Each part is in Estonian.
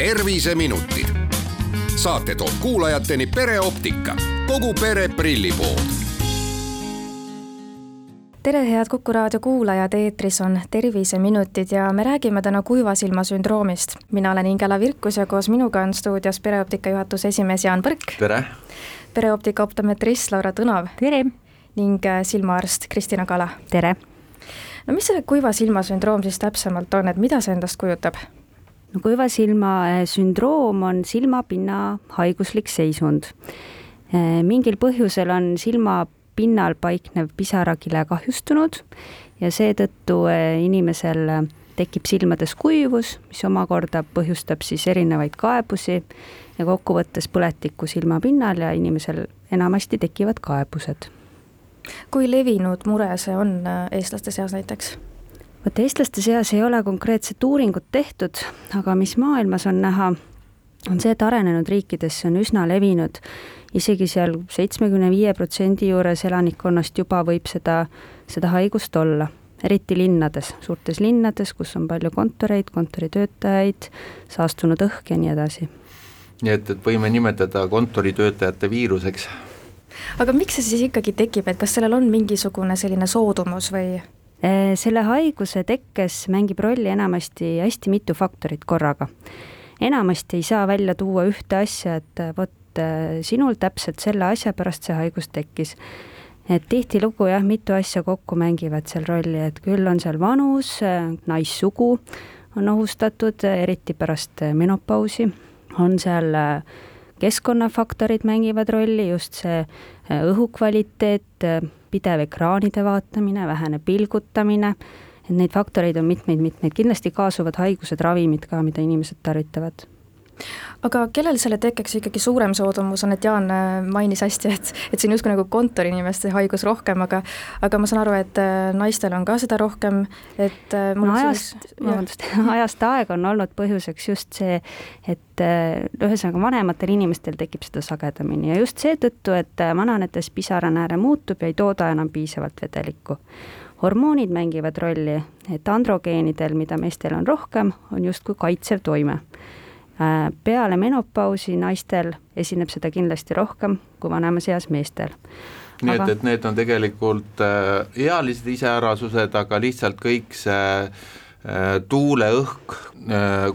terviseminutid. saate toob kuulajateni pereoptika, kogu pere prillipood tere, head Kuku raadio kuulajad, eetris on Terviseminutid ja me räägime täna kuiva silma sündroomist. mina olen Ingela Virkus ja koos minuga on stuudios pereoptika juhatuse esimees Jaan Põrk. tere! pereoptika optometrist Laura Tõnav. tere! ning äh, silmaarst Kristina Kala. tere! no mis see kuiva silma sündroom siis täpsemalt on, et mida see endast kujutab? No kuiva silma äh, sündroom on silmapinna haiguslik seisund. Äh, mingil põhjusel on silmapinnal paiknev pisarakile kahjustunud ja seetõttu inimesel tekib silmades kuivus, mis omakorda põhjustab siis erinevaid kaebusi ja kokkuvõttes põletikku silmapinnal ja inimesel enamasti tekivad kaebused kui levinud mure see on äh, eestlaste seas näiteks? Vot eestlaste seas ei ole konkreetset uuringut tehtud, aga mis maailmas on näha, on see, et arenenud riikides see on üsna levinud, isegi seal seitsmekümne viie protsendi juures elanikkonnast juba võib seda, seda haigust olla, eriti linnades, suurtes linnades, kus on palju kontoreid, kontoritöötajaid, saastunud õhk ja nii edasi. nii et, et võime nimetada kontoritöötajate viiruseks aga miks see siis ikkagi tekib, et kas sellel on mingisugune selline soodumus või? Äh, selle haiguse tekkes mängib rolli enamasti hästi mitu faktorit korraga. enamasti ei saa välja tuua ühte asja, et äh, vot äh, sinul täpselt selle asja pärast see haigus tekkis. et tihtilugu jah, mitu asja kokku mängivad seal rolli, et küll on seal vanus, naissugu on ohustatud, eriti pärast menopausi, on seal keskkonnafaktorid mängivad rolli, just see äh, õhukvaliteet, äh, pidev ekraanide vaatamine, vähene pilgutamine, et neid faktoreid on mitmeid-mitmeid, kindlasti kaasuvad haigused, ravimid ka, mida inimesed tarvitavad aga kellel selle tekkeks ikkagi suurem soodumus on, et Jaan äh, mainis hästi, et, et see on justkui nagu kontoriinimeste haigus rohkem, aga aga ma saan aru, et äh, naistel on ka seda rohkem, et äh, no ajast, vabandust, ajast aega on olnud põhjuseks just see, et ühesõnaga vanematel inimestel tekib seda sagedamini ja just seetõttu, et vananedes pisaranääre muutub ja ei tooda enam piisavalt vedelikku. Hormoonid mängivad rolli, et androgeenidel, mida meestel on rohkem, on justkui kaitsev toime peale menopausi naistel esineb seda kindlasti rohkem kui vanemas eas meestel. nii aga... et, et need on tegelikult äh, ealised iseärasused, aga lihtsalt kõik see äh, tuuleõhk,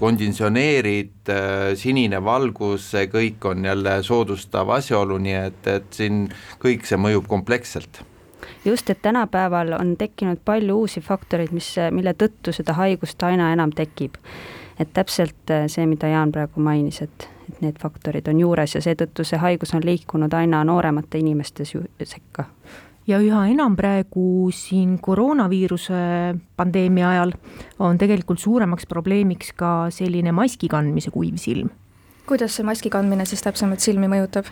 konditsioneerid, sinine valgus, see kõik on jälle soodustav asjaolu, nii et, et siin kõik see mõjub kompleksselt just, et tänapäeval on tekkinud palju uusi faktoreid, mis, mille tõttu seda haigust aina enam tekib et täpselt äh, see, mida Jaan praegu mainis, et, et need faktorid on juures ja seetõttu see haigus on liikunud aina nooremate inimeste sekka ja üha enam praegu siin koroonaviiruse pandeemia ajal on tegelikult suuremaks probleemiks ka selline maski kandmise kuiv silm. kuidas see maski kandmine siis täpsemalt silmi mõjutab?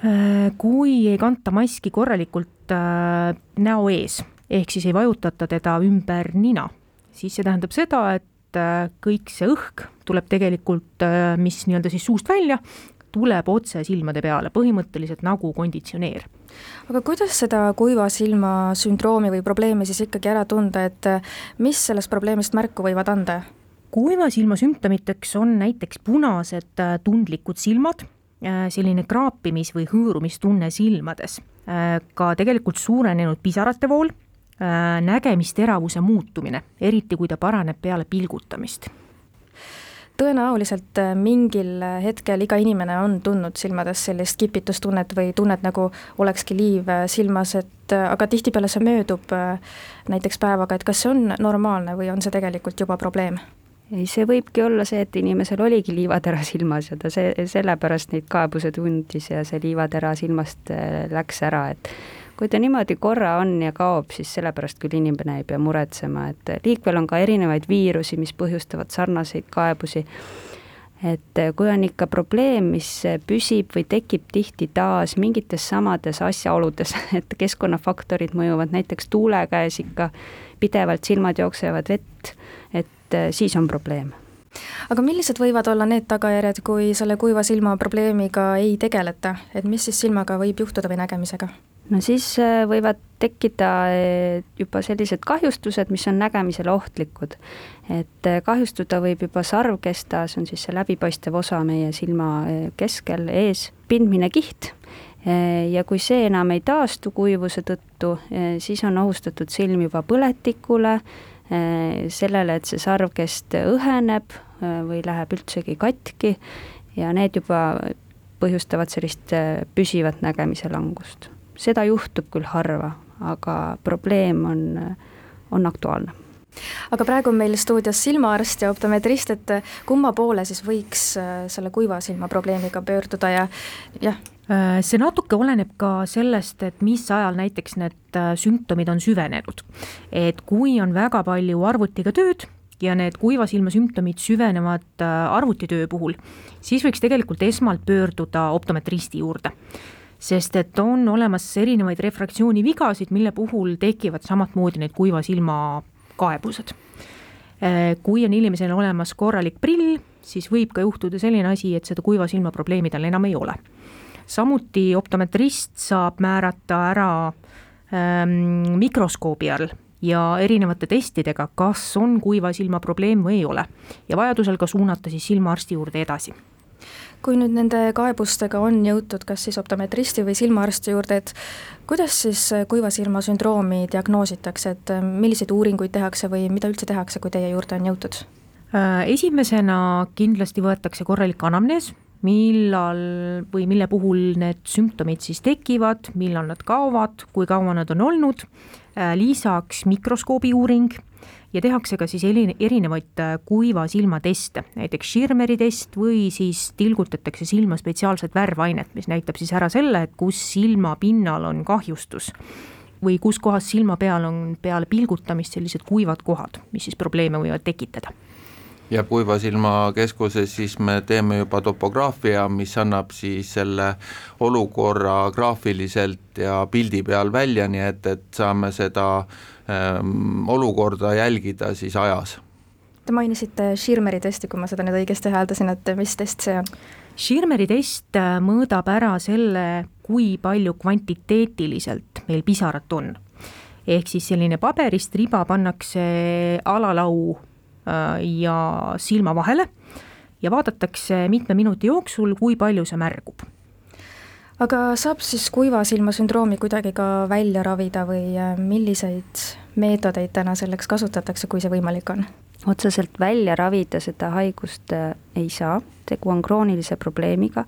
Äh, kui ei kanta maski korralikult äh, näo ees, ehk siis ei vajutata teda ümber nina, siis see tähendab seda, et et äh, kõik see õhk tuleb tegelikult, äh, mis nii-öelda siis suust välja, tuleb otse silmade peale, põhimõtteliselt nagu konditsioneer. aga kuidas seda kuiva silma sündroomi või probleemi siis ikkagi ära tunda, et äh, mis sellest probleemist märku võivad anda? kuiva silma sümptomiteks on näiteks punased tundlikud silmad, selline kraapimis- või hõõrumistunne silmades, ka tegelikult suurenenud pisarate vool nägemisteravuse muutumine, eriti kui ta paraneb peale pilgutamist tõenäoliselt äh, mingil hetkel iga inimene on tundnud silmades sellist kipitustunnet või tunnet, nagu olekski liiv äh, silmas, et aga tihtipeale see möödub näiteks päevaga, et kas see on normaalne või on see tegelikult juba probleem? ei, see võibki olla see, et inimesel oligi liivatera silmas ja ta see, sellepärast neid kaebuse tundis ja see liivatera silmast läks ära, et kui ta niimoodi korra on ja kaob, siis sellepärast küll inimene ei pea muretsema, et liikvel on ka erinevaid viirusi, mis põhjustavad sarnaseid kaebusi. et kui on ikka probleem, mis püsib või tekib tihti taas mingites samades asjaoludes, et keskkonnafaktorid mõjuvad, näiteks tuule käes ikka pidevalt silmad jooksevad vett, et siis on probleem aga millised võivad olla need tagajärjed, kui selle kuiva silma probleemiga ei tegeleta, et mis siis silmaga võib juhtuda või nägemisega? no siis äh, võivad tekkida äh, juba sellised kahjustused, mis on nägemisele ohtlikud. et äh, kahjustuda võib juba sarvkesta, see on siis see läbipaistev osa meie silma keskel, ees, pindmine kiht ja kui see enam ei taastu kuivuse tõttu, siis on ohustatud silm juba põletikule, sellele, et see sarvkest õheneb või läheb üldsegi katki ja need juba põhjustavad sellist püsivat nägemise langust seda juhtub küll harva, aga probleem on, on aktuaalne aga praegu on meil stuudios silmaarst ja optometrist, et kumma poole siis võiks äh, selle kuiva silma probleemiga pöörduda ja jah? Äh, see natuke oleneb ka sellest, et mis ajal näiteks need äh, sümptomid on süvenenud. et kui on väga palju arvutiga tööd ja need kuiva silma sümptomid süvenevad arvutitöö puhul, siis võiks tegelikult esmalt pöörduda optometristi juurde sest et on olemas erinevaid refraktsioonivigasid, mille puhul tekivad samatmoodi need kuiva silma kaebused. Äh, kui on inimesel olemas korralik prill, siis võib ka juhtuda selline asi, et seda kuiva silma probleemi tal enam ei ole. Samuti optometrist saab määrata ära ähm, mikroskoobi all ja erinevate testidega, kas on kuiva silma probleem või ei ole. Ja vajadusel ka suunata siis silmaarsti juurde edasi. Kui nüüd nende kaebustega on jõutud kas siis optometristi või silmaarsti juurde, et kuidas siis kuiva silma sündroomi diagnoositakse, et äh, milliseid uuringuid tehakse või mida üldse tehakse, kui teie juurde on jõutud? Äh, esimesena kindlasti võetakse korralik anamnees, millal või mille puhul need sümptomid siis tekivad, millal nad kaovad, kui kaua nad on olnud, äh, lisaks mikroskoobi uuring ja tehakse ka siis erinevaid äh, kuiva silma teste, näiteks Schirmeri test või siis tilgutatakse silma spetsiaalset värvainet, mis näitab siis ära selle, et kus silma pinnal on kahjustus või kus kohas silma peal on peale pilgutamist sellised kuivad kohad, mis siis probleeme võivad tekitada ja Kuiva Silma Keskuses siis me teeme juba topograafia, mis annab siis selle olukorra graafiliselt ja pildi peal välja, nii et, et saame seda ähm, olukorda jälgida siis ajas. Te mainisite Schirmeri testi, kui ma seda nüüd õigesti hääldasin, et mis test see on? Schirmeri test äh, mõõdab ära selle, kui palju kvantiteetiliselt meil pisarat on. ehk siis selline paberist riba pannakse alalau ja silma vahele ja vaadatakse mitme minuti jooksul, kui palju see märgub. aga saab siis kuiva silma sündroomi kuidagi ka välja ravida või äh, milliseid meetodeid täna selleks kasutatakse, kui see võimalik on? otseselt välja ravida seda haigust äh, ei saa, tegu on kroonilise probleemiga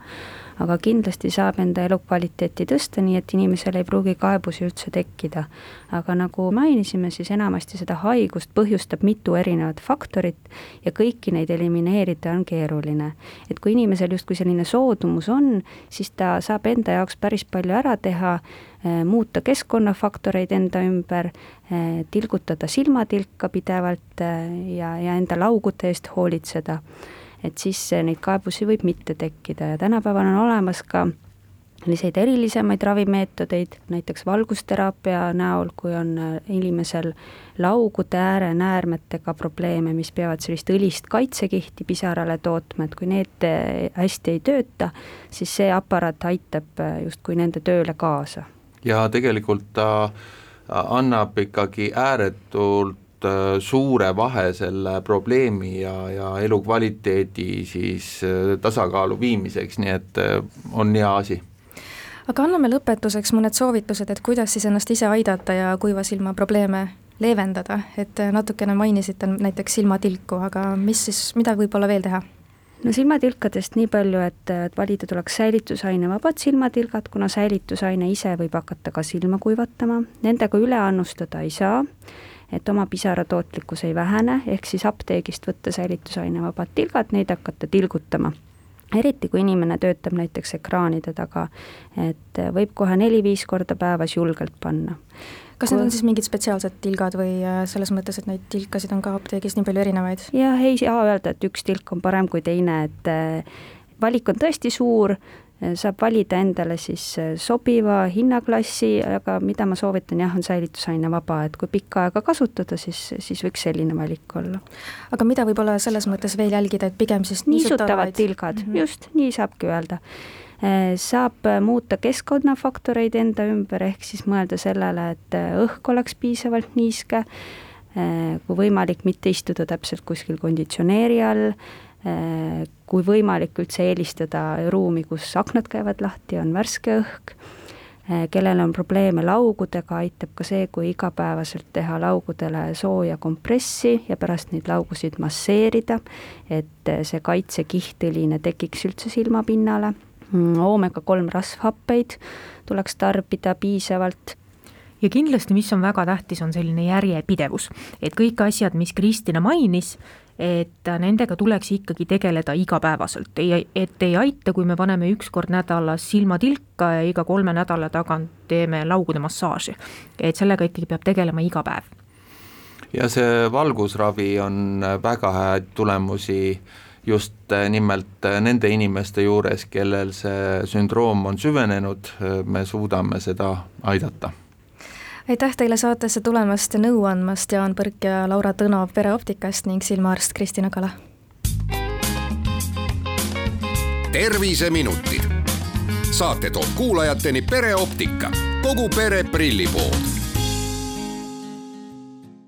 aga kindlasti saab enda elukvaliteeti tõsta, nii et inimesel ei pruugi kaebusi üldse tekkida. aga nagu mainisime, siis enamasti seda haigust põhjustab mitu erinevat faktorit ja kõiki neid elimineerida on keeruline. et kui inimesel justkui selline soodumus on, siis ta saab enda jaoks päris palju ära teha, eh, muuta keskkonnafaktoreid enda ümber, eh, tilgutada silmatilka pidevalt eh, ja, ja enda laugude eest hoolitseda et siis neid kaebusi võib mitte tekkida ja tänapäeval on olemas ka selliseid erilisemaid ravimeetodeid, näiteks valgusteraapia näol, kui on äh, inimesel laugude äärenäärmetega probleeme, mis peavad sellist õlist kaitsekihti pisarale tootma, et kui need äh, hästi ei tööta, siis see aparaat aitab äh, justkui nende tööle kaasa. ja tegelikult ta annab ikkagi ääretult Äh, suure vahe selle probleemi ja, ja elukvaliteedi siis äh, tasakaalu viimiseks, nii et äh, on hea asi. Aga anname lõpetuseks mõned soovitused, et kuidas siis ennast ise aidata ja kuiva silma probleeme leevendada, et natukene mainisite näiteks silmatilku, aga mis siis, mida võib-olla veel teha? no silmatilkadest nii palju, et, et valida tuleks säilitusainevabad silmatilgad, kuna säilitusaine ise võib hakata ka silma kuivatama, nendega üle annustada ei saa et oma pisara tootlikkus ei vähene, ehk siis apteegist võtta säilitusainevabad tilgad, neid hakata tilgutama eriti kui inimene töötab näiteks ekraanide taga, et võib kohe neli-viis korda päevas julgelt panna. kas need on siis mingid spetsiaalsed tilgad või äh, selles mõttes, et neid tilkasid on ka apteegis nii palju erinevaid? jah, ei saa öelda, et üks tilk on parem kui teine, et äh, valik on tõesti suur, saab valida endale siis sobiva hinnaklassi, aga mida ma soovitan jah, on säilitusaine vaba, et kui pikka aega kasutada, siis, siis võiks selline valik olla. aga mida võib-olla selles mõttes veel jälgida, et pigem siis niisutavad tilgad mm, -hmm. just, nii saabki öelda saab muuta keskkonnafaktoreid enda ümber, ehk siis mõelda sellele, et õhk oleks piisavalt niiske, kui võimalik, mitte istuda täpselt kuskil konditsioneeri all, kui võimalik, üldse eelistada ruumi, kus aknad käivad lahti, on värske õhk, äh, kellel on probleeme laugudega, aitab ka see, kui igapäevaselt teha laugudele sooja kompressi ja pärast neid laugusid masseerida, et äh, see kaitsekihtõline tekiks üldse silmapinnale. Mm, oomega kolm rasvhappeid tuleks tarbida piisavalt. Ja kindlasti, mis on väga tähtis, on selline järjepidevus, et kõik asjad, mis Kristina mainis, et nendega tuleks ikkagi tegeleda igapäevaselt, ei, et ei aita, kui me paneme üks kord nädalas silmatilka ja iga kolme nädala tagant teeme laugude massaaži. et sellega ikkagi peab tegelema iga päev. ja see valgusravi on väga häid tulemusi just nimelt nende inimeste juures, kellel see sündroom on süvenenud, me suudame seda aidata aitäh teile saatesse tulemast ja nõu andmast, Jaan Põrk ja Laura Tõnov pereoptikast ning silmaarst Kristina Kala. terviseminutid. saate toob kuulajateni pereoptika, kogu pere prillipood